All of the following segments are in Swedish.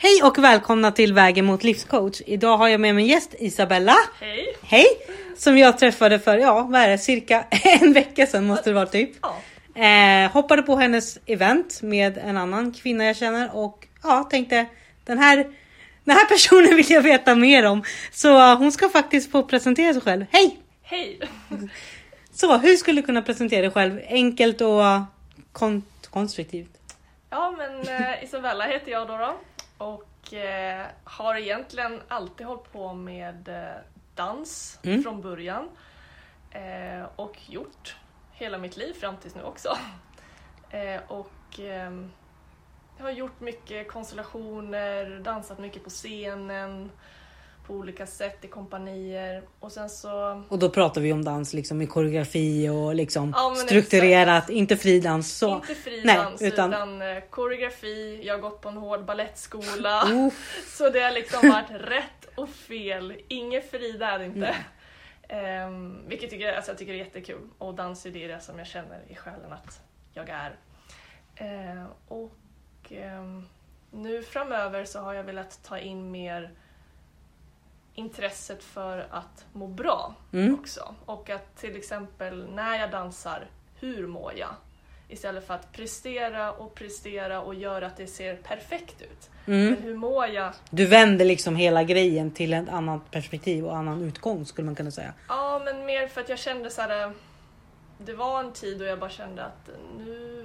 Hej och välkomna till Vägen mot livscoach. Idag har jag med mig gäst Isabella. Hej! Hej! Som jag träffade för, ja vad är det, cirka en vecka sedan måste det vara typ. Ja, Eh, hoppade på hennes event med en annan kvinna jag känner och ja, tänkte den här, den här personen vill jag veta mer om. Så eh, hon ska faktiskt få presentera sig själv. Hej! hej! Så hur skulle du kunna presentera dig själv? Enkelt och kon- konstruktivt. Ja men eh, Isabella heter jag då, då och eh, har egentligen alltid hållit på med eh, dans Mm. från början. Eh, och gjort hela mitt liv fram tills nu också. Eh, och ehm, jag har gjort mycket konstellationer, dansat mycket på scenen på olika sätt i kompanier och sen så Och då pratar vi om dans liksom i koreografi och liksom Ja, strukturerat, inte fridans. Så. Inte fridans Nej, utan- utan, eh, koreografi, jag har gått på en hård ballettskola. Oh, Så det har liksom varit rätt och fel. Inget Frida är det inte. Ehm, vilket tycker, alltså jag tycker är jättekul. Och dans är det, som jag känner i själen att jag är. Ehm, och ehm, nu framöver så har jag velat ta in mer intresset för att må bra Mm. också. Och att till exempel när jag dansar, hur mår jag? Istället för att prestera och prestera och göra att det ser perfekt ut. mm. Men hur mår jag? Du vänder liksom hela grejen till ett annat perspektiv och annan utgång skulle man kunna säga. Ja, men mer för att jag kände så här. Det var en tid då jag bara kände att nu,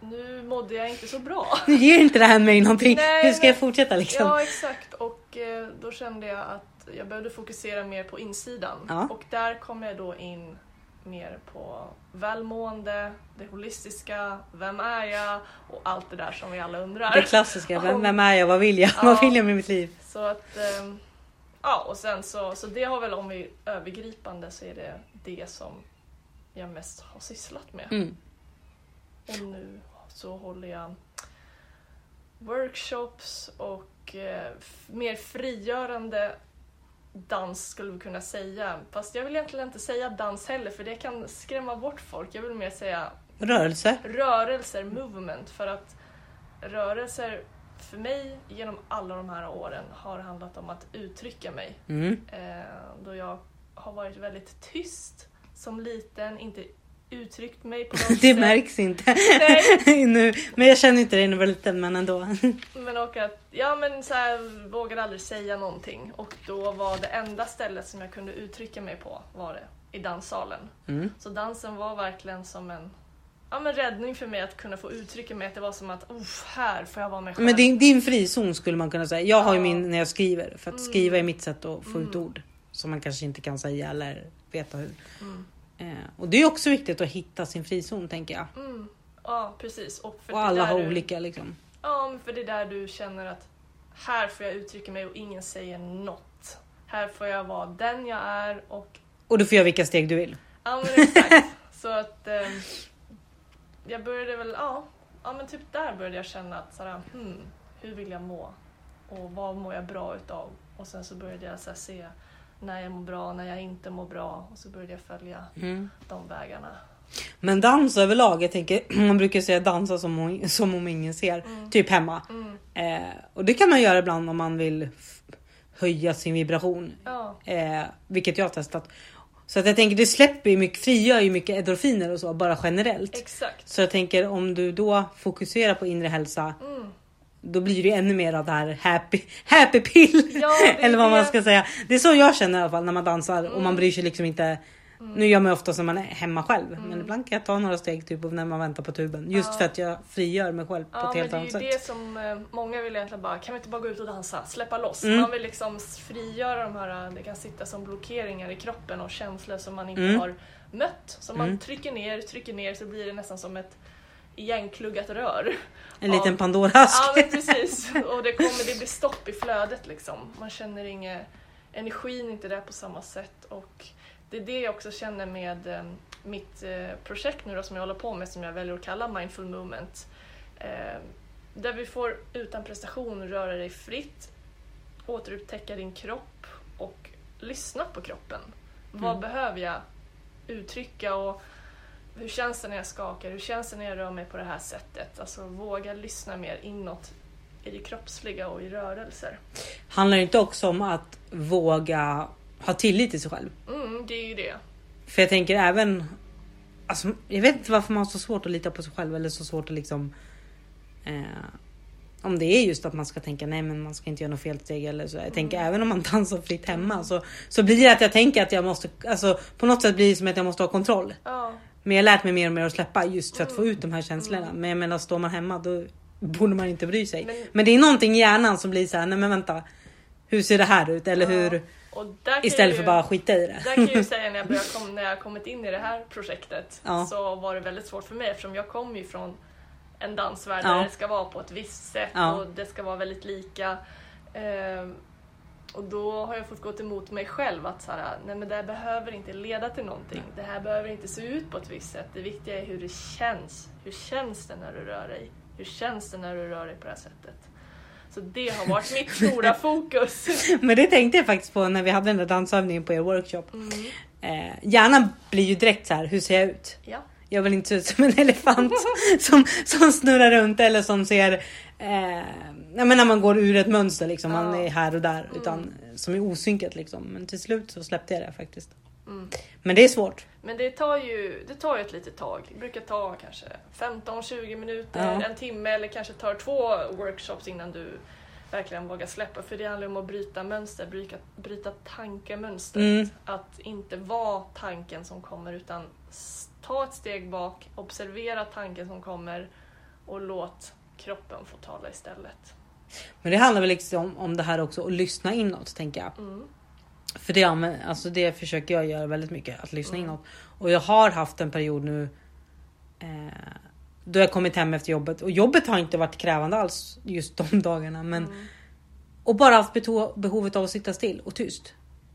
nu mådde jag inte så bra. Nu ger inte det här mig någonting. Nej, Hur ska jag fortsätta liksom? Ja, exakt. Och eh, då kände jag att jag behövde fokusera mer på insidan. Ja. Och där kom jag då in mer på välmående, det holistiska, vem är jag och allt det där som vi alla undrar. Det klassiska, vem, vem är jag, vad vill jag, Ja. vad vill jag med mitt liv? Så att, ehm, ja och sen så, så det har väl om vi övergripande så är det det som jag mest har sysslat med. Mm. Och nu så håller jag workshops och eh, mer frigörande dans skulle vi kunna säga. Fast jag vill egentligen inte säga dans heller för det kan skrämma bort folk. Jag vill mer säga Rörelse. rörelser, movement. För att rörelser för mig genom alla de här åren har handlat om att uttrycka mig. Mm. Eh, då jag har varit väldigt tyst som liten, inte uttryckt mig på något Det sätt. märks inte Nej. nu. Men jag känner inte det när jag var liten men ändå. Men och att, ja men så här, vågade aldrig säga någonting. Och då var det enda stället som jag kunde uttrycka mig på var det i danssalen. Mm. Så dansen var verkligen som en ja, men räddning för mig att kunna få uttrycka mig. Att det var som att, "Uff, här får jag vara mig själv. Men din, din frizon skulle man kunna säga. Jag har ju min när jag skriver. För att Mm. skriva är mitt sätt att få ut Mm. ord. Som man kanske inte kan säga eller veta hur. Mm. Eh, och det är också viktigt att hitta sin frizon tänker jag. Mm. Ja, precis. Och, för Och alla har du, olika liksom. Ja, men för det är där du känner att här får jag uttrycka mig och ingen säger något. Här får jag vara den jag är och Och du får göra vilka steg du vill. Ja men exakt. Så att ehm, jag började väl, ja, ja men typ där började jag känna att såhär, hmm, hur vill jag må? Och vad mår jag bra utav? Och sen så började jag så se när jag mår bra, när jag inte mår bra och så började jag följa Mm. de vägarna. Men dans överlag, jag tänker man brukar säga dansa som om, som om ingen ser. Mm. Typ hemma. Mm. Eh, och det kan man göra ibland om man vill höja sin vibration. Ja, Eh, vilket jag har testat. Så att jag tänker det släpper ju mycket, frigör ju mycket endorfiner och så bara generellt. exakt. Så jag tänker om du då fokuserar på inre hälsa Mm. Då blir det ännu mer av det här happy, happy pill. Ja, det är Eller vad man det. ska säga. Det är så jag känner i alla fall när man dansar och man Mm. bryr sig liksom inte. Mm. Nu gör man ju ofta när man är hemma själv. Men Mm. ibland kan jag ta några steg typ när man väntar på tuben. Just Ja. för att jag frigör mig själv på Ja ett men helt det är annat sätt. det som eh, många vill egentligen bara, kan vi inte bara gå ut och dansa, släppa loss? Mm. Man vill liksom frigöra de här, det kan sitta som blockeringar i kroppen och känslor som man inte Mm. har mött. Som man Mm. trycker ner, trycker ner så blir det nästan som ett igenkluggat rör. En liten Pandorask. Ja men precis, och det, kommer, det blir stopp i flödet liksom. Man känner inget, energin inte där på samma sätt och det är det jag också känner med eh, mitt eh, projekt nu då som jag håller på med som jag väljer att kalla Mindful Movement. Eh, där vi får utan prestation röra dig fritt, återupptäcka din kropp och lyssna på kroppen. Vad Mm. behöver jag uttrycka och hur känns det när jag skakar? Hur känns det när jag rör mig på det här sättet? Alltså våga lyssna mer inåt i det kroppsliga och i rörelser. Handlar det inte också om att våga ha tillit till sig själv? Mm, det är ju det. För jag tänker även... Alltså, jag vet inte varför man har så svårt att lita på sig själv eller så svårt att liksom... Eh, om det är just att man ska tänka nej men man ska inte göra något felsteg eller så. Jag tänker även om man dansar fritt hemma så, så blir det att jag tänker att jag måste, alltså på något sätt blir det som att jag måste ha kontroll. Ja, Men jag har lärt mig mer och mer att släppa just för att få ut de här känslorna. Men jag menar står man hemma då borde man inte bry sig. Men- Men, det är någonting i hjärnan som blir så här, nej men vänta. Hur ser det här ut? Eller hur? Istället jag för ju- bara skita i det. Där kan jag ju säga när jag, började kom, när jag kommit in i det här projektet Ja. så var det väldigt svårt för mig eftersom jag kommer ju från en dansvärld Ja. där det ska vara på ett visst sätt Ja. och det ska vara väldigt lika. Och då har jag fått gå emot mig själv att så här, nej men det här behöver inte leda till någonting. Det här behöver inte se ut på ett visst sätt. Det viktiga är hur det känns. Hur känns det när du rör dig? Hur känns det när du rör dig på det här sättet? Så det har varit mitt stora fokus. Men det tänkte jag faktiskt på när vi hade den där dansövningen på er workshop. Mm. Eh, hjärnan blir ju direkt så här, hur ser jag ut? Ja. Jag vill inte se ut som en elefant som, som snurrar runt eller som ser eh, jag menar, när man går ur ett mönster liksom. Man är här och där utan som är osynkat liksom. Men till slut så släppte jag det faktiskt. Mm. Men det är svårt. Men det tar ju det tar ju ett litet tag. Det brukar ta kanske 15-20 minuter, Ja. en timme eller kanske tar två workshops innan du verkligen vågar släppa. För det handlar om att bryta mönster, bryta, bryta tankemönstret. Mm. Att inte vara tanken som kommer utan ta ett steg bak, observera tanken som kommer och låt kroppen få tala istället. Men det handlar väl liksom om, det här också att lyssna inåt tänker jag. Mm. För det, alltså det försöker jag göra väldigt mycket, att lyssna Mm. inåt. Och jag har haft en period nu eh, då jag kommit hem efter jobbet och jobbet har inte varit krävande alls just de dagarna. Men, Mm. Och bara haft behovet av att sitta still och tyst.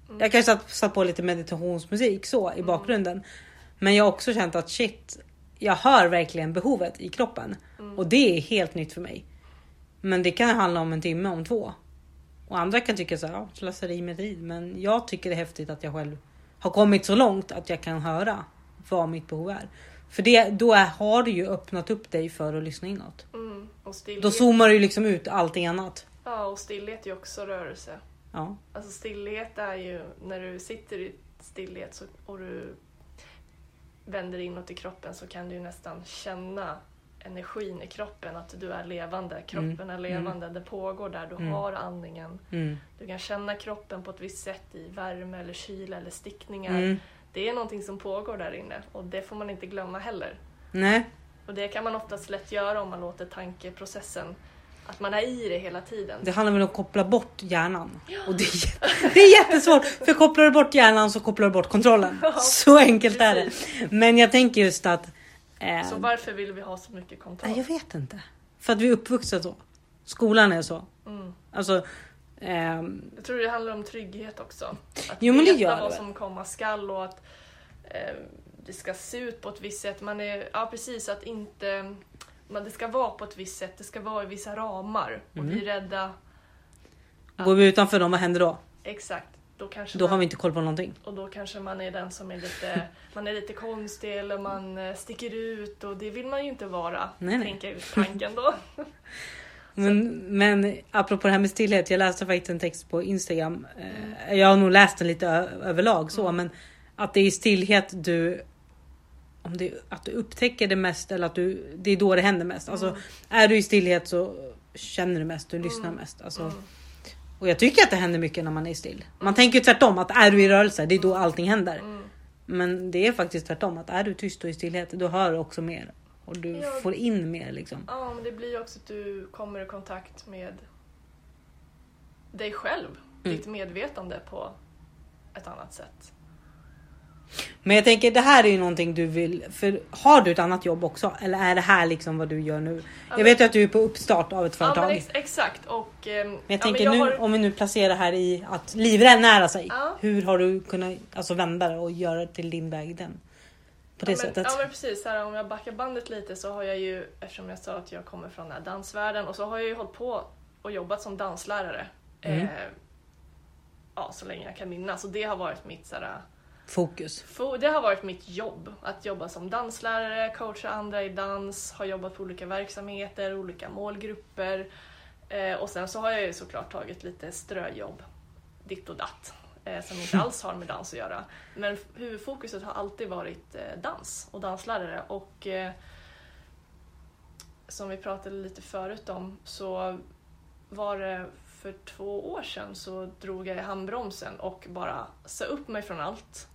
Mm. Jag kanske satt, satt på lite meditationsmusik så i bakgrunden. Men jag har också känt att shit, jag hör verkligen behovet i kroppen. Mm. Och det är helt nytt för mig. Men det kan handla om en timme, om två. Och andra kan tycka så här, ja, slöseri med tid. Men jag tycker det är häftigt att jag själv har kommit så långt att jag kan höra vad mitt behov är. För det, då är, har du ju öppnat upp dig för att lyssna inåt. Mm. Då zoomar du ju liksom ut allting annat. ja, och stillhet är ju också rörelse. Ja. Alltså stillhet är ju när du sitter i stillhet så, och du vänder inåt i kroppen så kan du ju nästan känna energin i kroppen, att du är levande. Kroppen Mm, är levande, det pågår där, du Mm. har andningen. Mm. Du kan känna kroppen på ett visst sätt i värme eller kyla eller stickningar. Mm. Det är någonting som pågår där inne och det får man inte glömma heller. Nej, Och det kan man oftast lätt göra om man låter tankeprocessen, att man är i det hela tiden. det handlar väl om att koppla bort hjärnan. Och det är, det är jättesvårt. För kopplar du bort hjärnan så kopplar du bort kontrollen. Ja, Så enkelt är det. precis. Men jag tänker just att... Eh, Så varför vill vi ha så mycket kontroll? jag vet inte. För att vi är uppvuxna så. Skolan är så. Mm. Alltså... ehm, Jag tror det handlar om trygghet också. Att Jo, men det veta det vad väl. som komma skall och att eh, det ska se ut på ett visst sätt. Man är, ja precis, att inte... Men det ska vara på ett visst sätt, det ska vara i vissa ramar. Och Mm. vi är rädda, Går vi utanför dem, vad händer då? exakt, då kanske Då man, har vi inte koll på någonting. och då kanske man är den som är lite, man är lite konstig eller man eh, sticker ut och det vill man ju inte vara. Nej, nej. Tänker ut tanken då. Men, men apropå det här med stillhet. Jag läste faktiskt en text på Instagram. Eh, Jag har nog läst den lite överlag så, Mm. men att det är i stillhet du om det, att du upptäcker det mest eller att du, det är då det händer mest. Alltså, Mm. är du i stillhet så känner du mest, du lyssnar Mm. mest. Alltså, Mm. Och jag tycker att det händer mycket när man är still. Man tänker ju tvärtom att är du i rörelse, det är då allting händer. Mm. Men det är faktiskt tvärtom att är du tyst och i stillhet, då hör också mer. Och du Ja. får in mer liksom. Ja, men det blir ju också att du kommer i kontakt med dig själv, Mm. ditt medvetande på ett annat sätt. Men jag tänker det här är ju någonting du vill, för har du ett annat jobb också? Eller är det här liksom vad du gör nu? Ja, Jag men- vet ju att du är på uppstart av ett Ja, företag. men men ex- exakt. Och, ehm, jag ja, tänker men nu, har- om vi nu placerar här i att livrännära sig. Ja. Hur har du kunnat alltså, vända det och göra det till din väg den? På det ja, men, sättet. Ja men precis, här, om jag backar bandet lite så har jag ju, eftersom jag sa att jag kommer från den här dansvärlden, och så har jag ju hållit på och jobbat som danslärare. Mm. Eh, ja, så länge jag kan minnas. Och det har varit mitt så här, Fokus. Fo- Det har varit mitt jobb, att jobba som danslärare, coacha andra i dans, har jobbat på olika verksamheter, olika målgrupper. Eh, och sen så har jag ju såklart tagit lite ströjobb, ditt och datt, eh, som inte alls har med dans att göra. Men huvudfokuset har alltid varit eh, dans och danslärare. Och som vi pratade lite förut om så var det för två år sedan så drog jag i handbromsen och bara sa upp mig från allt.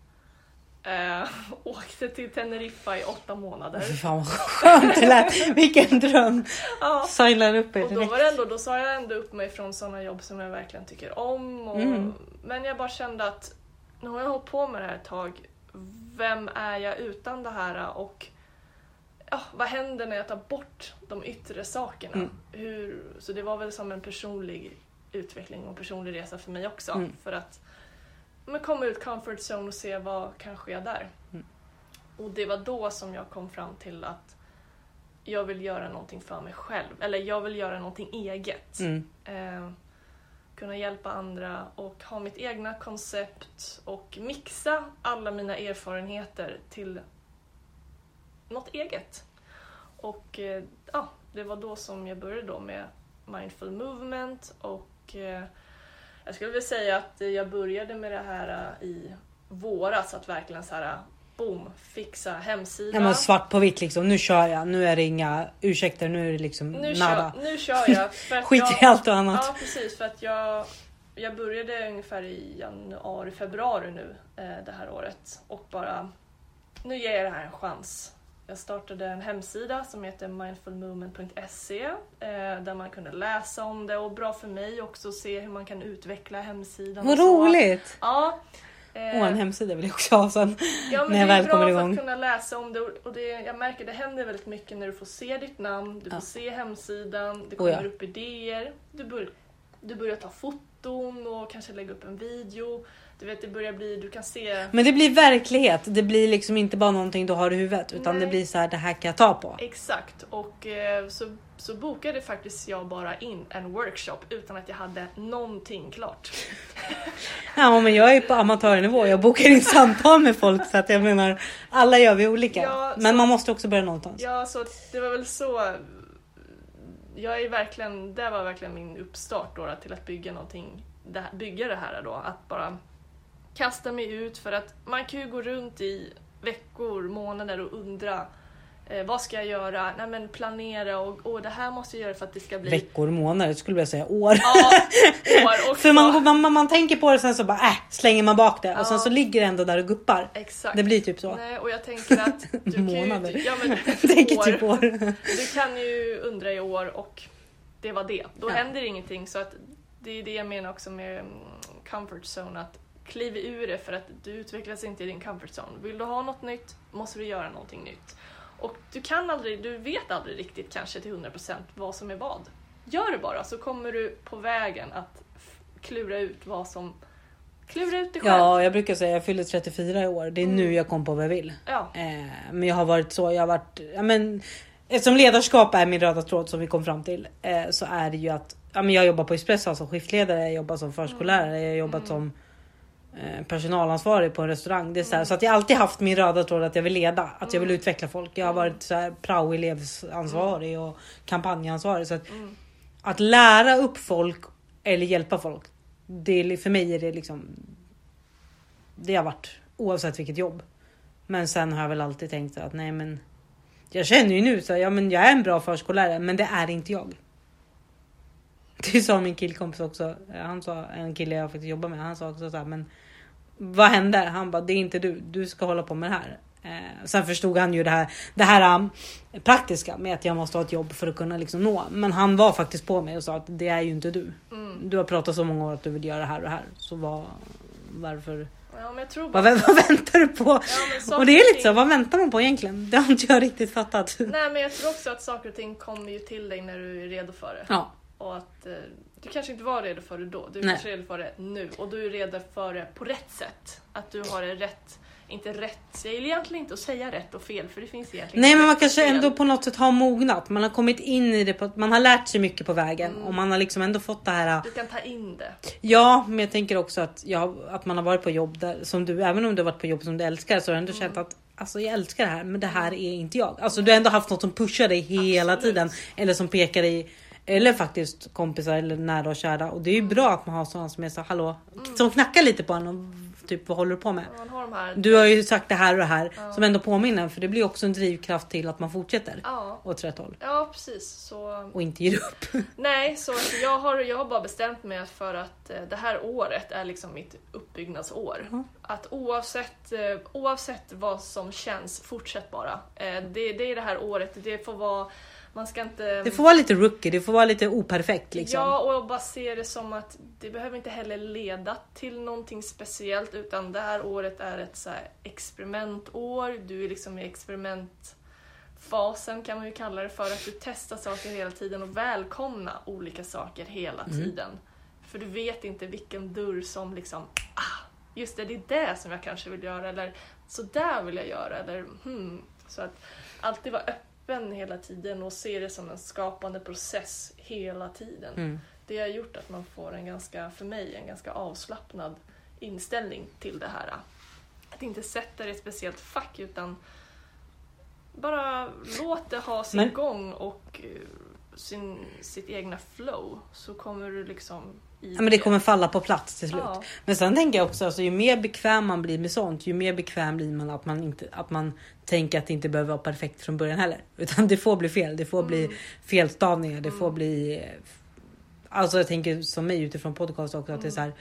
Eh, åkte till Teneriffa i åtta månader. Fy fan vad skönt det lät. Vilken dröm. Ja. Signar upp er Och då direkt. var det ändå, då sa jag ändå upp mig från sådana jobb som jag verkligen tycker om. Och, Mm. Men jag bara kände att nu har jag hållit på med det här ett tag. Vem är jag utan det här? Och ja, vad händer när jag tar bort de yttre sakerna? Mm. Hur, så det var väl som en personlig utveckling och personlig resa för mig också. Mm. För att men komma ut comfort zone och se vad kanske jag där. Mm. Och det var då som jag kom fram till att jag vill göra någonting för mig själv. Eller jag vill göra någonting eget. Mm. Eh, kunna hjälpa andra och ha mitt egna koncept och mixa alla mina erfarenheter till något eget. Och eh, ja, det var då som jag började då med Mindful Movement och eh, jag skulle vilja säga att jag började med det här eh, i våras, att verkligen så här boom, fixa hemsida. Ja, men svart på vitt liksom. Nu kör jag. Nu är det inga ursäkter. Nu är det liksom nu, nada. kör, nu kör jag. Skit jag, i allt och annat. Ja, precis. För att jag, jag började ungefär i januari, februari nu eh, det här året och bara nu ger jag det här en chans. Jag startade en hemsida som heter mindfulmovement.se eh, där man kunde läsa om det och bra för mig också att se hur man kan utveckla hemsidan. Vad och roligt! Ja. Åh, Eh, en hemsida vill jag också ha sen. Ja, men när jag det är väl bra kommer för igång. att kunna läsa om det och det, jag märker det händer väldigt mycket när du får se ditt namn, du Ja. får se hemsidan, det Oh, kommer ja. upp idéer, du, bör, du börjar ta foton och kanske lägga upp en video. Du vet, det börjar bli, du kan se Men det blir verklighet. Det blir liksom inte bara någonting du har i huvudet utan Nej. det blir så här. Det här kan jag ta på. exakt och eh, så, så bokade faktiskt jag bara in en workshop utan att jag hade någonting klart. Ja, men jag är på amatörnivå. Jag bokar in samtal med folk så att jag menar alla gör vi olika. Ja, men så- man måste också börja någonstans. Ja, så det var väl så. Jag är verkligen, det var verkligen min uppstart då, till att bygga någonting, det här- bygga det här då. Att bara kasta mig ut för att man kan ju gå runt i veckor, månader och undra eh, vad ska jag göra? Nej men planera och, och det här måste jag göra för att det ska bli... Veckor, månader skulle jag säga. År. Ja, år också. För man, man, man, tänker på det sen så bara äh, slänger man bak det och sen Ja. så ligger det ändå där och guppar. Exakt. Det blir typ så. Nej, och jag tänker att du ju... Månader. Ja, men, tänker år. typ år. Du kan ju undra i år och det var det. Då Ja. händer ingenting. Så att det är det jag menar också med mm, comfort zone. Att kliv ur det för att du utvecklas inte i din comfort zone. Vill du ha något nytt måste du göra någonting nytt. Och du kan aldrig, du vet aldrig riktigt kanske till 100% vad som är vad. Gör det bara så kommer du på vägen att klura ut vad som... Klura ut dig själv. Ja, jag brukar säga jag fyller 34 i år. Det är Mm. nu jag kom på vad jag vill. Ja. Eh, men jag har varit så, jag har varit, ja men eftersom ledarskap är min röda tråd som vi kom fram till eh, så är det ju att ja, men jag jobbar på Espresso som skiftledare, jag jobbar som förskollärare, jag har jobbat som eh, personalansvarig på en restaurang. Det är så, här, så att jag alltid haft min röda tråd att jag vill leda, att jag vill utveckla folk. Jag har varit så här prao-elevsansvarig och kampanjansvarig. Så att, Mm. att lära upp folk eller hjälpa folk. Det är, för mig är det liksom. Det har varit oavsett vilket jobb. Men sen har jag väl alltid tänkt att nej men. Jag känner ju nu så ja men jag är en bra förskollärare men det är inte jag. Det sa min killkompis också. Han sa en kille jag faktiskt jobbar med. Han sa också så här, men vad hände? Han bara det är inte du. Du ska hålla på med det här. Eh, sen förstod han ju det här, det här um, praktiska med att jag måste ha ett jobb för att kunna liksom nå. Men han var faktiskt på mig och sa att det är ju inte du. Mm. Du har pratat så många år att du vill göra det här och det här. Så vad, varför? ja, men jag tror Vad, bara... vä- vad väntar du på? Ja, Och det är lite så, vad väntar man på egentligen? Det har inte jag riktigt fattat. Nej, men jag tror också att saker och ting kommer ju till dig när du är redo för det. Ja, Och att eh, du kanske inte var redo för det då, du är Nej. kanske redo för det nu. Och du är redo för det på rätt sätt. Att du har det rätt, inte rätt, jag gillar egentligen inte att säga rätt och fel för det finns egentligen Nej men man kanske fel. ändå på något sätt har mognat. Man har kommit in i det, på, man har lärt sig mycket på vägen Mm. och man har liksom ändå fått det här. Du kan ta in det. Ja, men jag tänker också att, jag, att man har varit på jobb där som du, även om du har varit på jobb som du älskar så har du ändå känt att alltså jag älskar det här, men det här är inte jag. Alltså du har ändå haft något som pushar dig hela Absolut. tiden eller som pekar dig Eller faktiskt kompisar eller nära och kära. Och det är ju bra att man har sådana som är så hallå, som knackar lite på en och typ vad håller du på med? Har. Du har ju sagt det här och det här som ändå påminner för det blir också en drivkraft till att man fortsätter Ja, åt rätt håll ja precis. Så... och inte ger upp. Nej, så jag har, jag har bara bestämt mig för att eh, det här året är liksom mitt uppbyggnadsår. Ja. Att oavsett, eh, oavsett vad som känns, fortsätt bara. Eh, Det, det är det här året, det får vara... Man ska inte... Det får vara lite rookie, det får vara lite operfekt liksom. Ja, och bara se det som att det behöver inte heller leda till någonting speciellt utan det här året är ett så experimentår. Du är liksom i experimentfasen kan man ju kalla det för. Att du testar saker hela tiden och välkomna olika saker hela tiden. För du vet inte vilken dörr som liksom, ah, just det, det är det som jag kanske vill göra eller så där vill jag göra eller hmm. Så att alltid vara öppen hela tiden och se det som en skapande process hela tiden. Mm. Det har gjort att man får en ganska, för mig, en ganska avslappnad inställning till det här. Att inte sätta det i ett speciellt fack utan bara låt det ha sin Men- gång och eh, sin, sitt egna flow så kommer du liksom Ja, men det kommer falla på plats till slut. Ja. Men sen tänker jag också, alltså, ju mer bekväm man blir med sånt, ju mer bekväm blir man att man, inte, att man tänker att det inte behöver vara perfekt från början heller. Utan det får bli fel, det får bli felstavningar, det får bli... Alltså jag tänker som mig utifrån podcast också att det är så här.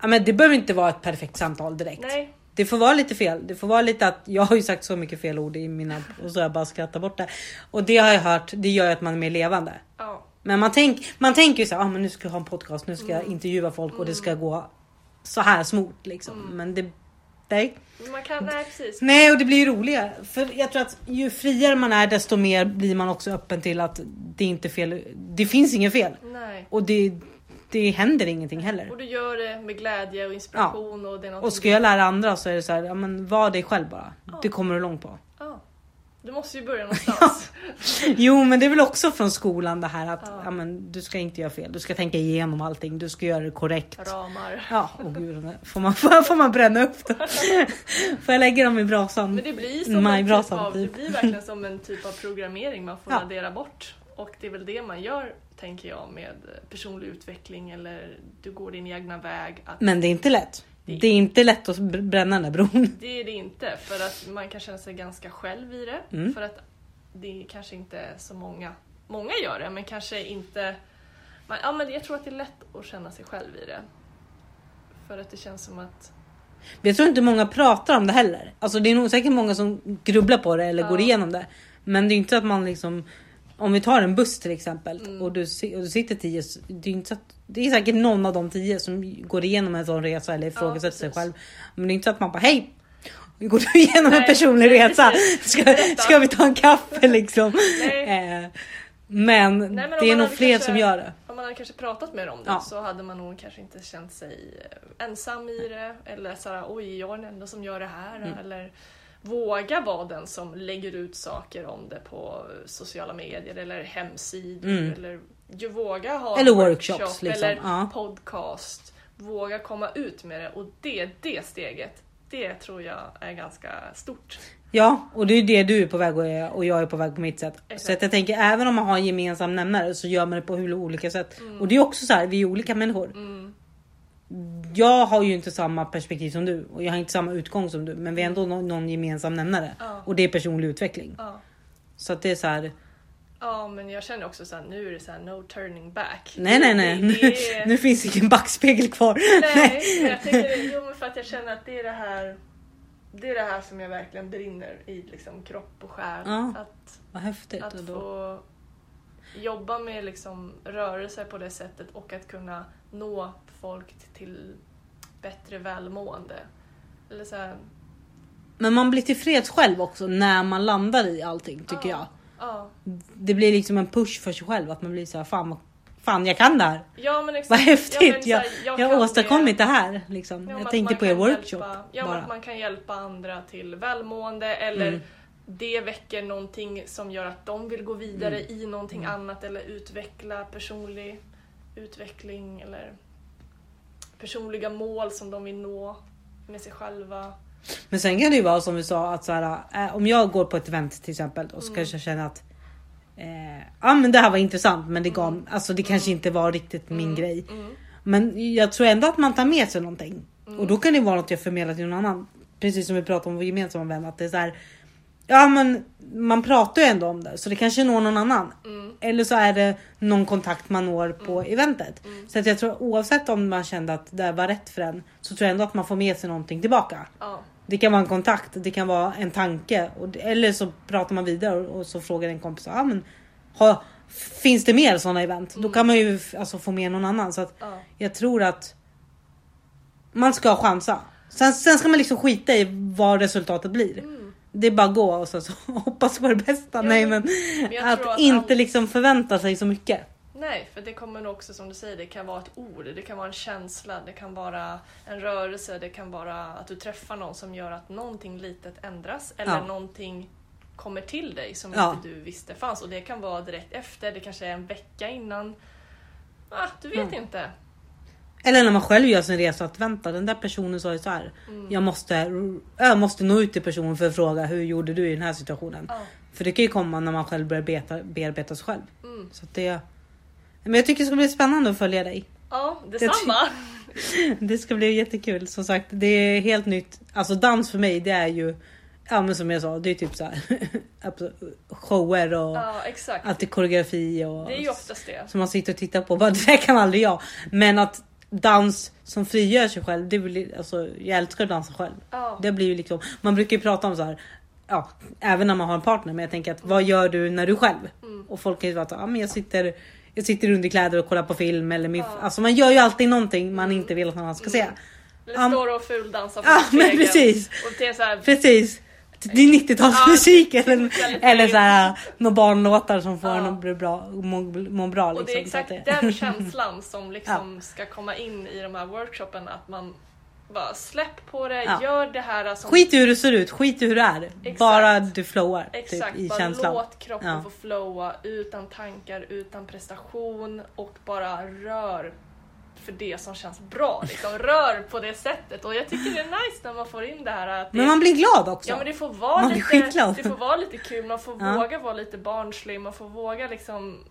Ja, men det behöver inte vara ett perfekt samtal direkt. Nej, Det får vara lite fel. Det får vara lite att jag har ju sagt så mycket fel ord i mina och så har jag bara skrattat bort det. Och det har jag hört. Det gör ju att man är mer levande. ja. Men man, tänk, man tänker ju så här, ah, men nu ska jag ha en podcast, nu ska jag intervjua folk och det ska gå så här smort liksom. Men det, nej. Man kan, nej precis. nej, och det blir ju roligare. För jag tror att ju friare man är desto mer blir man också öppen till att det inte är fel. Det finns inget fel Nej. och det, det händer ingenting heller. Och du gör det med glädje och inspiration och det är Och ska jag lära andra så är det så här, ja men var dig själv bara. Det kommer du långt på. Du måste ju börja någonstans. Jo men det är väl också från skolan det här att Ja. men, du ska inte göra fel. Du ska tänka igenom allting. Du ska göra det korrekt. Ramar. Ja, åh gud. får, man, får, man bränna upp dem? Får jag lägga dem i brasan? Men det blir, som en typ av, det typ. blir verkligen som en typ av programmering man får Ja. radera bort. Och det är väl det man gör, tänker jag, med personlig utveckling eller du går din egna väg. Att Men det är inte lätt. Det- Det är inte lätt att br- bränna den där bron. Det är det inte, för att man kan känna sig ganska själv i det. Mm. För att det är kanske inte är så många, många gör det, men kanske inte... Man, ja, men jag tror att det är lätt att känna sig själv i det. För att det känns som att... Jag tror inte många pratar om det heller. Alltså det är nog säkert många som grubblar på det eller Ja. går igenom det. Men det är inte att man liksom om vi tar en buss till exempel Mm. och, du, och du sitter tio. Det är, inte så att, det är säkert någon av de tio som går igenom en sån resa eller ifrågasätter sig precis. själv. Men det är inte så att man bara hej. Går du igenom en Nej, personlig nej, resa? Ska, ska vi ta en kaffe liksom? Nej. Eh, men, men om det är nog fler kanske- som gör det. Om man hade kanske pratat med dem om det Ja. så hade man nog kanske inte känt sig eh, ensam i det. Eller såhär, oj, jag är den enda som gör det här. Mm. Eller våga vara den som lägger ut saker om det på sociala medier eller hemsidor. Mm. Eller ju våga ha Eller workshops, workshop liksom. Eller Ja. podcast. Våga komma ut med det och det, det steget, det tror jag är ganska stort. Ja, och det är det du är på väg att göra och jag är på väg på mitt sätt. Exakt. Så att jag tänker även om man har en gemensam nämnare så gör man det på olika sätt. Och det är också så här, vi är olika människor. Mm. Jag har ju inte samma perspektiv som du och jag har inte samma utgång som du, men vi har ändå någon, någon gemensam nämnare Ja. och det är personlig utveckling. Ja. Så att det är så här. Ja, men jag känner också så här, nu är det så här no turning back. Nej, nej, nej, Det, nu, det är... nu finns ingen backspegel kvar. Nej, men jag tänker, jo, men för att jag känner att det är det här det är det här som jag verkligen brinner i liksom, kropp och själ. Ja. Att, Vad häftigt. att få jobba med liksom, rörelse på det sättet och att kunna nå folk till bättre välmående. Eller så här, Men man blir tillfreds själv också när man landar i allting tycker jag. ja. Det blir liksom en push för sig själv att man blir så här, fan, fan jag kan det här. Ja, men exakt. Vad Ja, häftigt! så jag, jag, kan har åstadkommit det. det här. Liksom. Ja, jag tänkte på er workshop. Hjälpa, ja, bara. man kan hjälpa andra till välmående eller Mm. Det väcker någonting som gör att de vill gå vidare Mm. i någonting annat eller utveckla personlig utveckling eller personliga mål som de vill nå med sig själva. Men sen kan det ju vara som vi sa att så här, äh, om jag går på ett event till exempel och så Mm. kanske jag känner att eh, ja men det här var intressant men det gav, alltså det kanske inte var riktigt min grej. Mm. Men jag tror ändå att man tar med sig någonting. Och då kan det vara något jag förmedlar till någon annan. Precis som vi pratade om vår gemensamma vän. Att det är så här, ja men man pratar ju ändå om det så det kanske når någon annan. Mm. Eller så är det någon kontakt man når på eventet. Så att jag tror oavsett om man kände att det var rätt för en så tror jag ändå att man får med sig någonting tillbaka. Ja. Det kan vara en kontakt, det kan vara en tanke och, eller så pratar man vidare och, och så frågar en kompis. Ah, men, ha, finns det mer sådana event? Då kan man ju alltså, få med någon annan. Så att Ja. jag tror att man ska chansa. Sen, sen ska man liksom skita i vad resultatet blir. Mm. Det är bara att gå och så, så hoppas på det bästa. Nej men, jag att, att inte all- liksom förvänta sig så mycket. Nej, för det kommer också som du säger, det kan vara ett ord, det kan vara en känsla, det kan vara en rörelse, det kan vara att du träffar någon som gör att någonting litet ändras eller Ja. någonting kommer till dig som Ja. inte du visste fanns. Och det kan vara direkt efter, det kanske är en vecka innan. Ah, du vet inte. Eller när man själv gör sin resa att vänta den där personen sa ju så här. Mm. Jag måste, jag måste nå ut till personen för att fråga hur gjorde du i den här situationen? Ja. För det kan ju komma när man själv börjar beta, bearbeta sig själv. Mm. Så det, men jag tycker det ska bli spännande att följa dig. Ja, detsamma. Det ska bli jättekul. Som sagt, det är helt nytt. Alltså dans för mig, det är ju Ja men som jag sa, det är typ så här shower och Ja, exakt. är koreografi och Det är ju oftast det. som man sitter och tittar på. Bara, det där kan aldrig jag. Men att dans som frigör sig själv, det blir, alltså, jag älskar att dansa själv. Ja. Det blir ju liksom, man brukar ju prata om så här, ja, även när man har en partner, men jag tänker att vad gör du när du är själv? Mm. Och folk kan ju vara så, ja men jag sitter, jag sitter i underkläder och kollar på film eller min, Ja. alltså man gör ju alltid någonting man inte vill att någon annan ska se. Mm. Eller Ja, står och fuldansar på Ja men precis, Och det är så här, precis. Det är 90-talsmusik Ja, eller, eller så här, några barnlåtar som får en att bli bra, må, må bra. Liksom, Och det är att exakt det- den känslan som liksom ska komma in i de här workshopen. Att man bara släpp på det, Ja. gör det här som... Skit i hur du ser ut, skit i hur du är. Exakt. Bara du flowar Exakt, typ, i bara känslan. låt kroppen Ja. få flowa utan tankar, utan prestation och bara rör för det som känns bra. Liksom. Rör på det sättet och jag tycker det är nice när man får in det här att det Men man blir glad också. Ja men det får vara, Man lite, det får vara lite kul, man får Ja. våga vara lite barnslig, man får våga liksom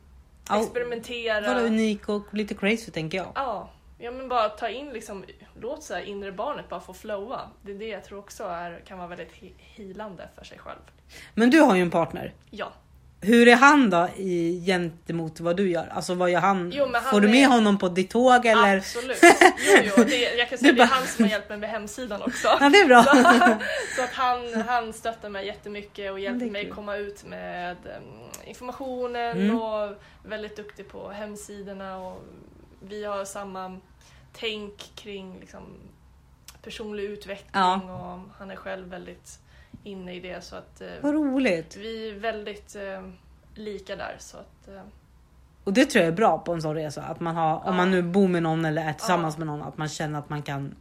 experimentera. Vara unik och lite crazy tänker jag. Ja, ja men bara ta in liksom, låt så här inre barnet bara få flowa. Det är det jag tror också är, kan vara väldigt he- healande för sig själv. Men du har ju en partner. Ja. Hur är han då i, gentemot vad du gör? Alltså vad gör han? Jo, han Får du med är- honom på ditt tåg eller? Absolut. Jo, jo, det, jag kan säga Du det är bara- han som har hjälpt mig med hemsidan också. Ja det är bra. Så, så att han, han stöttar mig jättemycket och hjälper mig kul. komma ut med um, informationen Mm. och väldigt duktig på hemsidorna och vi har samma tänk kring liksom, personlig utveckling Ja. och han är själv väldigt inne i det så att eh, Vad roligt. vi är väldigt eh, lika där så att eh, Och det tror jag är bra på en sån resa. Att man har, om Ja. man nu bor med någon eller är tillsammans Ja. med någon, att man känner att man kan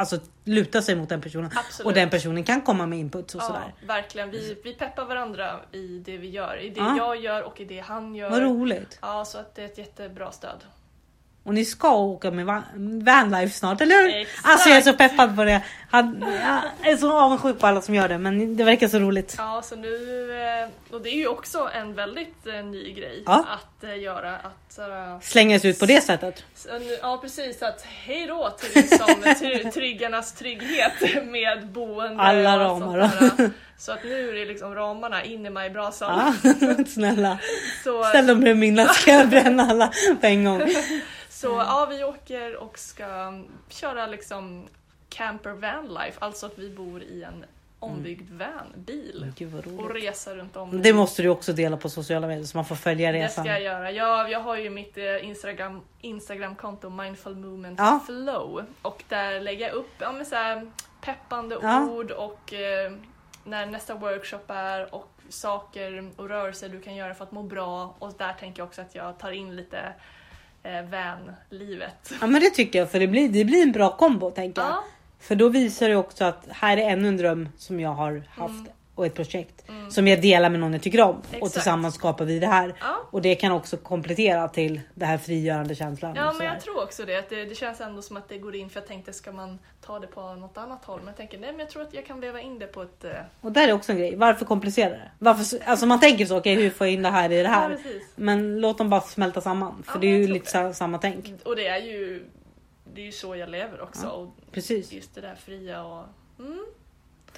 Alltså luta sig mot den personen. absolut. Och den personen kan komma med input och Ja, sådär. verkligen. Vi, vi peppar varandra i det vi gör. I det Ja. jag gör och i det han gör. Vad roligt. Ja, så att det är ett jättebra stöd. Och ni ska åka med van- vanlife snart, eller hur? Exakt. Alltså jag är så peppad på det. Han, jag är så avundsjuk på alla som gör det, men det verkar så roligt. Ja, så nu... eh, Och det är ju också en väldigt eh, ny grej Ja. att eh, göra. Att, eh, Slängas ut på det sättet. så Ja precis, att hej då till liksom, try- tryggarnas trygghet med boende Alla och sånt ramar. där. Så att nu är det liksom ramarna in i majbrasan. Ja, snälla. Så, Ställ dem bredvid min last ska jag bränna alla på en gång. Så ja, vi åker och ska köra liksom camper van life, alltså att vi bor i en ombyggd van, bil. Och resa runt om. Det måste du också dela på sociala medier så man får följa Det resan. ska jag göra. Jag, jag har ju mitt eh, Instagram, Instagramkonto Mindful Movement Ja. Flow och där lägger jag upp ja, så här, peppande Ja. ord och eh, när nästa workshop är och saker och rörelser du kan göra för att må bra och där tänker jag också att jag tar in lite eh, van-livet. Ja men det tycker jag för det blir, det blir en bra kombo tänker jag. Ja, För då visar det också att här är ännu en dröm som jag har haft. Mm. Och ett projekt som jag delar med någon jag tycker om och Exakt. tillsammans skapar vi det här. Ja. Och det kan också komplettera till det här frigörande känslan. Ja och men jag tror också det, att det. Det känns ändå som att det går in för jag tänkte ska man ta det på något annat håll? Men jag tänker nej men jag tror att jag kan väva in det på ett... eh, Och där är också en grej. Varför komplicera det? Varför, alltså man tänker så, okej hur får jag in det här i det Ja, här? precis. Men låt dem bara smälta samman. För Ja, det är ju lite det. sa- samma tänk. Och det är ju det är ju så jag lever också. Ja. Och Precis. just det där fria och... Mm,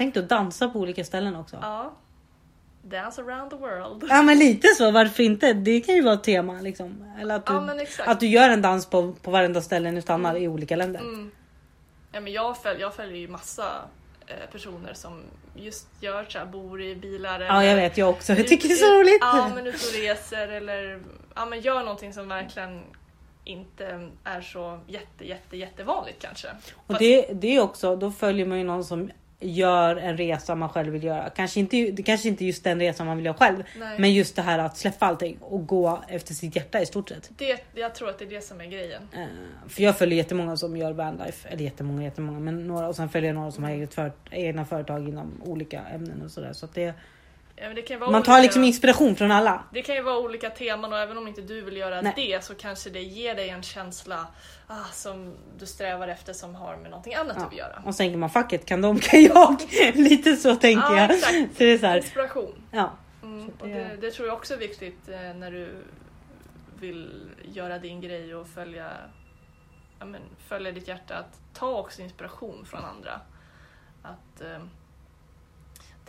Tänk dig att dansa på olika ställen också. ja. Dance around the world. Ja men lite så, varför inte? Det kan ju vara ett tema liksom. Eller att du, Ja att du gör en dans på, på varenda ställe du stannar i olika länder. Mm. Ja, men jag, följer, jag följer ju massa eh, personer som just gör så här, bor i bilar. Ja jag vet, jag också. Jag ut- tycker det är så ut- roligt. Ja men ut och reser eller ja, men gör någonting som verkligen inte är så jätte jätte jättevanligt kanske. Och Fast- det, det är också, då följer man ju någon som gör en resa man själv vill göra. Kanske inte, det kanske inte just den resan man vill göra själv. Nej. Men just det här att släppa allting och gå efter sitt hjärta i stort sett. det, jag tror att det är det som är grejen. Eh, för jag följer jättemånga som gör vanlife. Eller jättemånga, jättemånga. Men några, och sen följer jag några som har eget för, egna företag inom olika ämnen och sådär. Så att det, Ja, man tar olika- liksom inspiration från alla. Det kan ju vara olika teman och även om inte du vill göra Nej. det så kanske det ger dig en känsla ah, som du strävar efter som har med någonting annat Ja. att göra. Och sen tänker man fuck it, kan de kan jag. Lite så tänker Ja, jag. exakt. Så det är så här, Inspiration. ja. Mm, Så och det- det, det tror jag också är viktigt eh, när du vill göra din grej och följa, ja, men, följa ditt hjärta. Att ta också inspiration från andra. Att, eh,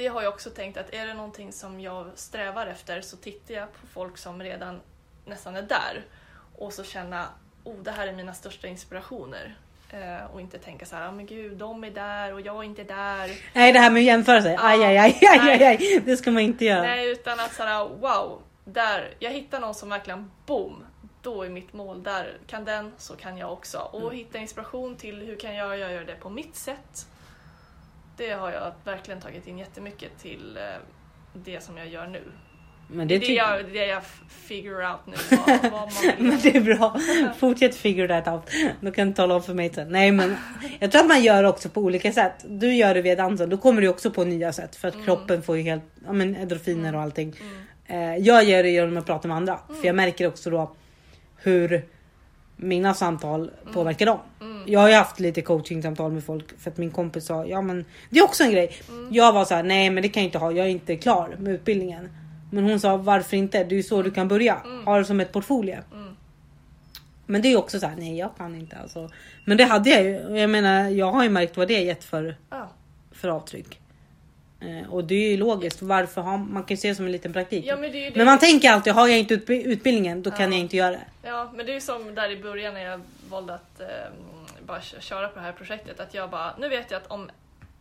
det har jag också tänkt att är det någonting som jag strävar efter så tittar jag på folk som redan nästan är där och så känna oh det här är mina största inspirationer. Eh, och inte tänka så här, ah, men gud de är där och jag är inte där. Nej det här med att jämföra sig. Aj, aj, aj, aj, aj. Det ska man inte göra. Nej, utan att såhär, wow, där, jag hittar någon som verkligen boom, då är mitt mål där. Kan den så kan jag också. Och Mm. hitta inspiration till hur kan jag göra det på mitt sätt. Det har jag verkligen tagit in jättemycket till eh, det som jag gör nu. Men Det det, tycker jag, det jag figure out nu, vad, vad Men det är bra. Fortsätt figure that out. Då kan du tala om för mig sen. Nej men jag tror att man gör också på olika sätt. Du gör det via dansen. Då kommer du också på nya sätt. För att kroppen får ju helt ja, men endorfiner och allting. Mm. Eh, jag gör det genom att prata med andra. För jag märker också då hur mina samtal påverkar dem. Mm. Jag har ju haft lite coachingsamtal med folk för att min kompis sa ja men det är också en grej. Mm. Jag var så här, nej men det kan jag inte ha. Jag är inte klar med utbildningen. Men hon sa varför inte? Det är ju så du kan börja. Ha det som ett portfolio. Mm. Men det är ju också så här, nej jag kan inte alltså. Men det hade jag ju. Jag menar jag har ju märkt vad det har gett för, för avtryck. Eh, och det är ju logiskt. Varför har man kan ju se det som en liten praktik. Ja, men det det. Men man tänker alltid, har jag inte utbi- utbildningen då kan Ja. jag inte göra det. Ja, men det är ju som där i början när jag valde att eh, bara kö- köra på det här projektet. Att jag bara, nu vet jag att om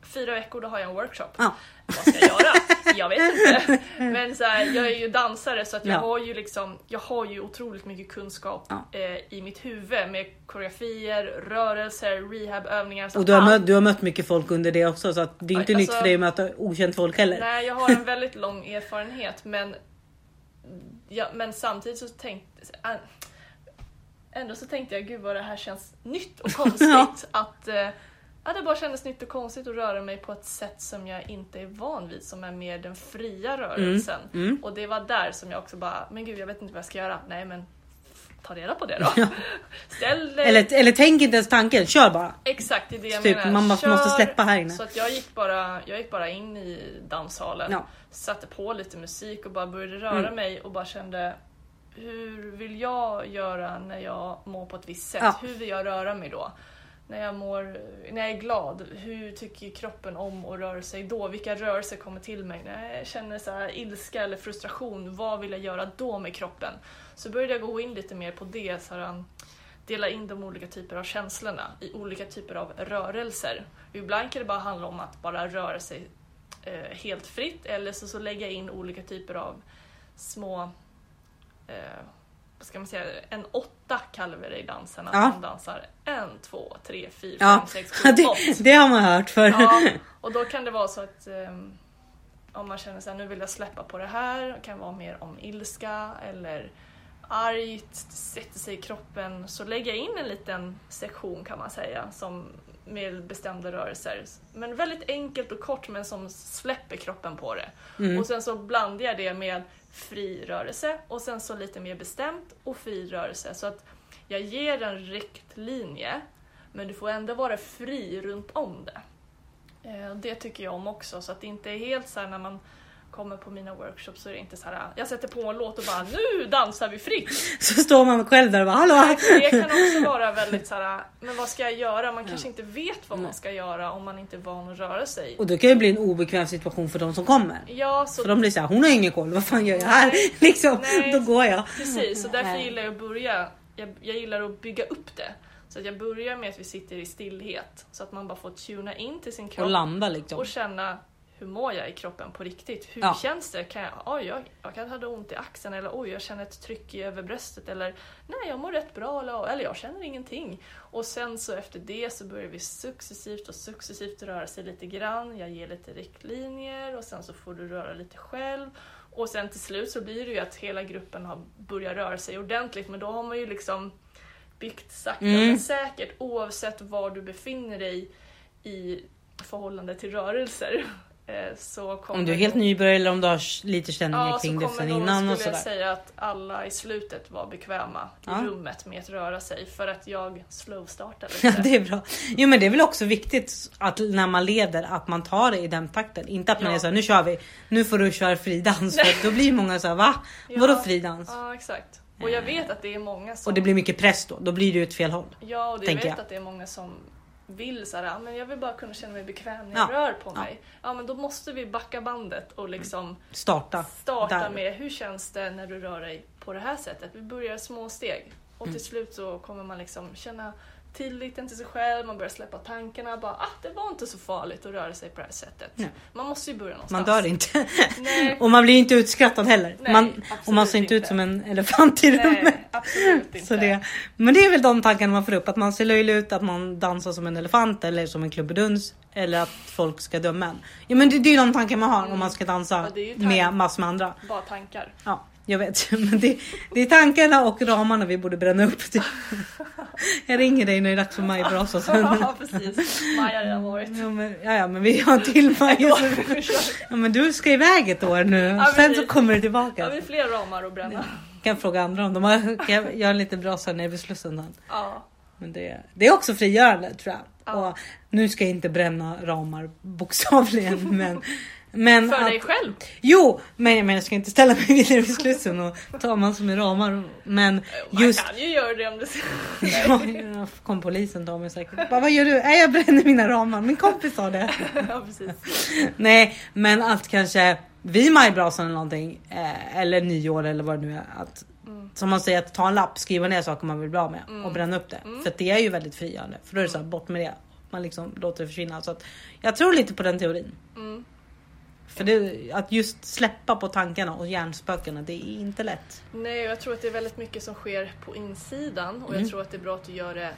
fyra veckor då har jag en workshop. Ja. Vad ska jag göra? Jag vet inte. Men så här, jag är ju dansare så att jag Ja. har ju liksom, jag har ju otroligt mycket kunskap Ja. eh, i mitt huvud med koreografier, rörelser, rehabövningar. så Och du har, mött, du har mött mycket folk under det också så att det är inte Oj, nytt alltså- för dig att möta okänt folk heller. Nej, jag har en väldigt lång erfarenhet men, ja, men samtidigt så tänkte äh, Ändå så tänkte jag, gud vad det här känns nytt och konstigt. Att eh, ja, det bara kändes nytt och konstigt att röra mig på ett sätt som jag inte är van vid, som är mer den fria rörelsen. mm. Och det var där som jag också bara, men gud jag vet inte vad jag ska göra. Nej men ta reda på det då. Ställ dig Eller, eller tänk inte ens tanken, kör bara. Exakt, det är det jag Typ, menar. man måste- måste släppa här inne. Så att jag, gick bara, jag gick bara in i danssalen, Ja. satte på lite musik och bara började röra Mm. mig och bara kände hur vill jag göra när jag mår på ett visst sätt? Ja. Hur vill jag röra mig då? När jag, mår, när jag är glad, hur tycker kroppen om att röra sig då? Vilka rörelser kommer till mig? När jag känner så här ilska eller frustration, vad vill jag göra då med kroppen? Så började jag gå in lite mer på det, så här, dela in de olika typer av känslorna i olika typer av rörelser. Ibland kan det bara handla om att bara röra sig eh, helt fritt eller så, så lägga in olika typer av små eh, ska man säga, en åtta kallar vi det i dansen. Att Ja. man dansar en, två, tre, fyra, Ja, fem, sex, sju, det, det har man hört för. Ja, och då kan det vara så att ehm, om man känner att nu vill jag släppa på det här, det kan vara mer om ilska eller argt, sätter sig i kroppen, så lägga in en liten sektion kan man säga som med bestämda rörelser. Men väldigt enkelt och kort men som släpper kroppen på det. Mm. Och sen så blandar jag det med fri rörelse och sen så lite mer bestämt och fri rörelse. Så att jag ger en riktlinje men du får ändå vara fri runt om det. Eh, det tycker jag om också så att det inte är helt så här när man kommer på mina workshops så är det inte så här jag sätter på en låt och bara nu dansar vi fritt. Så står man själv där och bara hallå! Det kan också vara väldigt så här, men vad ska jag göra? Man kanske inte vet vad man ska göra om man inte är van att röra sig. Och då kan det bli en obekväm situation för de som kommer. Ja, så För de blir såhär, hon har ingen koll, vad fan gör jag här? Liksom, Nej. då går jag. Precis, så därför Nej. gillar jag att börja. Jag, jag gillar att bygga upp det. Så att jag börjar med att vi sitter i stillhet så att man bara får tuna in till sin kropp Och landa liksom. och känna hur mår jag i kroppen på riktigt? Hur Ja. känns det? Kan jag, oj, jag, jag kan ha ont i axeln eller oj, jag känner ett tryck i överbröstet eller nej, jag mår rätt bra eller, eller jag känner ingenting. Och sen så efter det så börjar vi successivt och successivt röra sig lite grann. Jag ger lite riktlinjer och sen så får du röra lite själv. Och sen till slut så blir det ju att hela gruppen har börjat röra sig ordentligt men då har man ju liksom byggt sakta Mm. men säkert oavsett var du befinner dig i förhållande till rörelser. Eh, Så kommer Om du är helt nybörjare eller om du har lite känningar Ja, så kring det sen innan och skulle jag sådär. säga att alla i slutet var bekväma i Ja. rummet med att röra sig för att jag slowstartade Ja, lite. det är bra. Jo men det är väl också viktigt att när man leder att man tar det i den takten. Inte att man Ja. är såhär, nu kör vi. Nu får du köra fridans. För då blir många såhär, va? Ja. Vadå fridans? Ja, exakt. Och jag vet att det är många som... Och det blir mycket press då. Då blir det ju åt fel håll. Ja, och jag vet jag. att det är många som vill så här, "Ja, men jag vill bara kunna känna mig bekväm när Ja. jag rör på Ja. mig. Ja, men då måste vi backa bandet och liksom Starta. starta där. med hur känns det när du rör dig på det här sättet? Vi börjar små steg och Mm. till slut så kommer man liksom känna tilliten till sig själv, man börjar släppa tankarna, bara ah, det var inte så farligt att röra sig på det här sättet. Nej. Man måste ju börja någonstans. Man dör inte. Och man blir inte utskrattad heller. Nej, man, och man ser inte ut inte. som en elefant i rummet. absolut inte. Så det, men det är väl de tankarna man får upp. Att man ser löjlig ut, att man dansar som en elefant eller som en klubbeduns. Eller att folk ska döma en. Ja men det, det är ju de tankar man har om man ska dansa Mm. Ja, med massor med andra. Bara tankar. Ja, jag vet. Men det, det är tankarna och ramarna vi borde bränna upp. Jag ringer dig när det är dags för majbrasa. sen. ja precis, Maja har redan varit. Ja men, ja, ja, men vi har till Maja. så- Ja, men du ska iväg ett år nu. Ja, Sen så kommer du Ja, tillbaka. vi har fler ramar att bränna. Kan fråga andra om de har, kan jag göra lite brasa nere vid Slussen. sen. Ja. Men det, det är också frigörande tror jag. Ja. Och nu ska jag inte bränna ramar bokstavligen. Men, men För att, dig själv. Jo, men, men jag ska inte ställa mig vidare vid Slussen och ta massor med ramar. Men Man just kan ju göra det om det Ja, ja, kom polisen ta mig säkert. Bara, vad gör du? Nej, jag bränner mina ramar. Min kompis sa det. Ja precis. Nej, men att kanske vid majbrasan eller någonting eh, eller nyår eller vad det nu är. Att, Mm. Som man säger, att ta en lapp, skriva ner saker man vill bli av med och bränna upp det. Mm. För det är ju väldigt frigörande. För då är det så här, bort med det. Man liksom låter det försvinna. Så att jag tror lite på den teorin. Mm. För det, att just släppa på tankarna och hjärnspökena, det är inte lätt. Nej, jag tror att det är väldigt mycket som sker på insidan och Mm. jag tror att det är bra att du gör det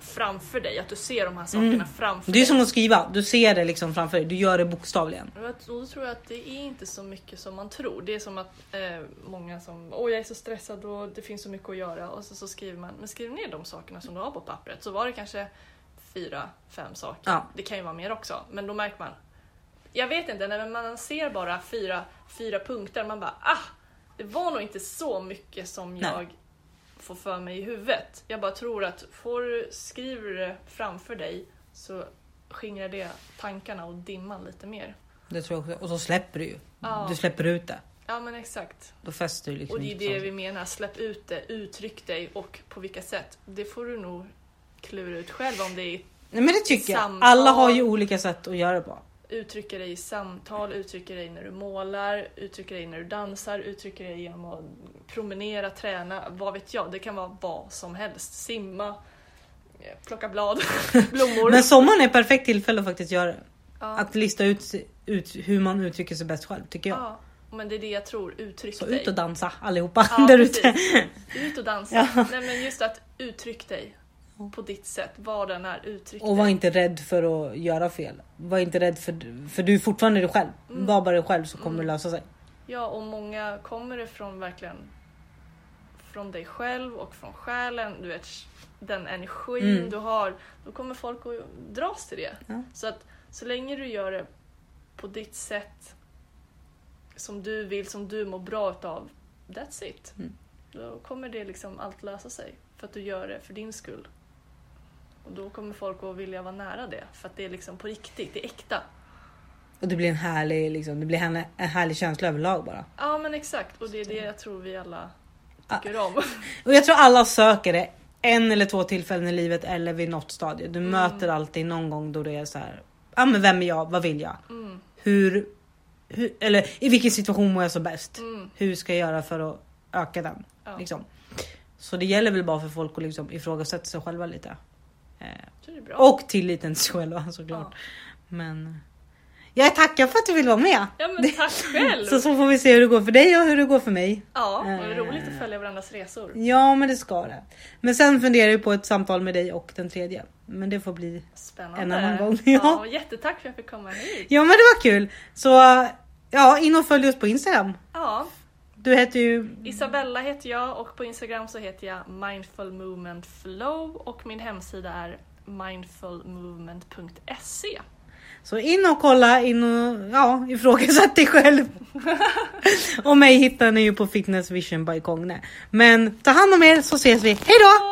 framför dig, att du ser de här sakerna Mm. framför Det är dig. som att skriva, du ser det liksom framför dig. Du gör det bokstavligen. Och då tror jag att det är inte så mycket som man tror. Det är som att eh, många som åh jag är så stressad och det finns så mycket att göra och så, så skriver man, men skriv ner de sakerna som du har på pappret. Så var det kanske fyra, fem saker. Ja. Det kan ju vara mer också, men då märker man. Jag vet inte, när man ser bara fyra, fyra punkter, man bara ah, det var nog inte så mycket som Nej. jag får för mig i huvudet. Jag bara tror att får du, skriver du det framför dig så skingrar det tankarna och dimman lite mer. Det tror jag också. Och så släpper du ju. Ja. Du släpper ut det. Ja men exakt. Då fäster du liksom Och det är det vi menar, släpp ut det, uttryck dig och på vilka sätt. Det får du nog klura ut själv om det är Nej men det tycker jag. Alla har ju olika sätt att göra det på. Uttrycka dig i samtal, uttrycka dig när du målar, uttrycka dig när du dansar, uttrycka dig genom att promenera, träna, vad vet jag. Det kan vara vad som helst. Simma, eh, plocka blad, blommor. Men sommaren är ett perfekt tillfälle att faktiskt göra det. ja. Att lista ut, ut hur man uttrycker sig bäst själv tycker jag. ja. Men det är det jag tror, uttryck Så dig. ut och dansa allihopa Ja, där ute. Ut och dansa. Ja. Nej men just att uttryck dig på ditt sätt, vad den är, uttryck Och var inte rädd för att göra fel. Var inte rädd för, för du är fortfarande dig själv. Mm. Var bara dig själv så kommer det lösa sig. Ja, och många kommer ifrån verkligen från dig själv och från själen. Du vet, den energin Mm. du har, då kommer folk att dras till det. Ja. Så att så länge du gör det på ditt sätt som du vill, som du mår bra utav, that's it. Mm. Då kommer det liksom allt lösa sig. För att du gör det för din skull. Och då kommer folk att vilja vara nära det. För att det är liksom på riktigt, det är äkta. Och det blir en härlig, liksom, det blir en, en härlig känsla överlag bara. Ja men exakt, och det är det jag tror vi alla tycker om. Och jag tror alla söker det en eller två tillfällen i livet eller vid något stadie. Du möter alltid någon gång då det är så här. Ja men vem är jag? Vad vill jag? Mm, Hur, hur eller i vilken situation mår jag så bäst? mm, Hur ska jag göra för att öka den? ja. Liksom. Så det gäller väl bara för folk att liksom ifrågasätta sig själva lite. Eh, och tilliten till sig själva såklart. Men jag tackar för att du vill vara med. Ja men tack själv! Så, så får vi se hur det går för dig och hur det går för mig. Ja, det är Eh. roligt att följa varandras resor. Ja, men det ska det. Men sen funderar jag på ett samtal med dig och den tredje. Men det får bli. Spännande. En annan gång, Ja. ja. jättetack för att jag fick komma hit. Ja, men det var kul. Så ja, in och följ oss på Instagram. Ja, Du heter ju. Isabella heter jag och på Instagram så heter jag Mindful Movement Flow och min hemsida är mindfulmovement.se. Så in och kolla, in och ja, ifrågasätt dig själv. och mig hittar ni ju på Fitness Vision by Kogne. Men ta hand om er så ses vi. Hej då!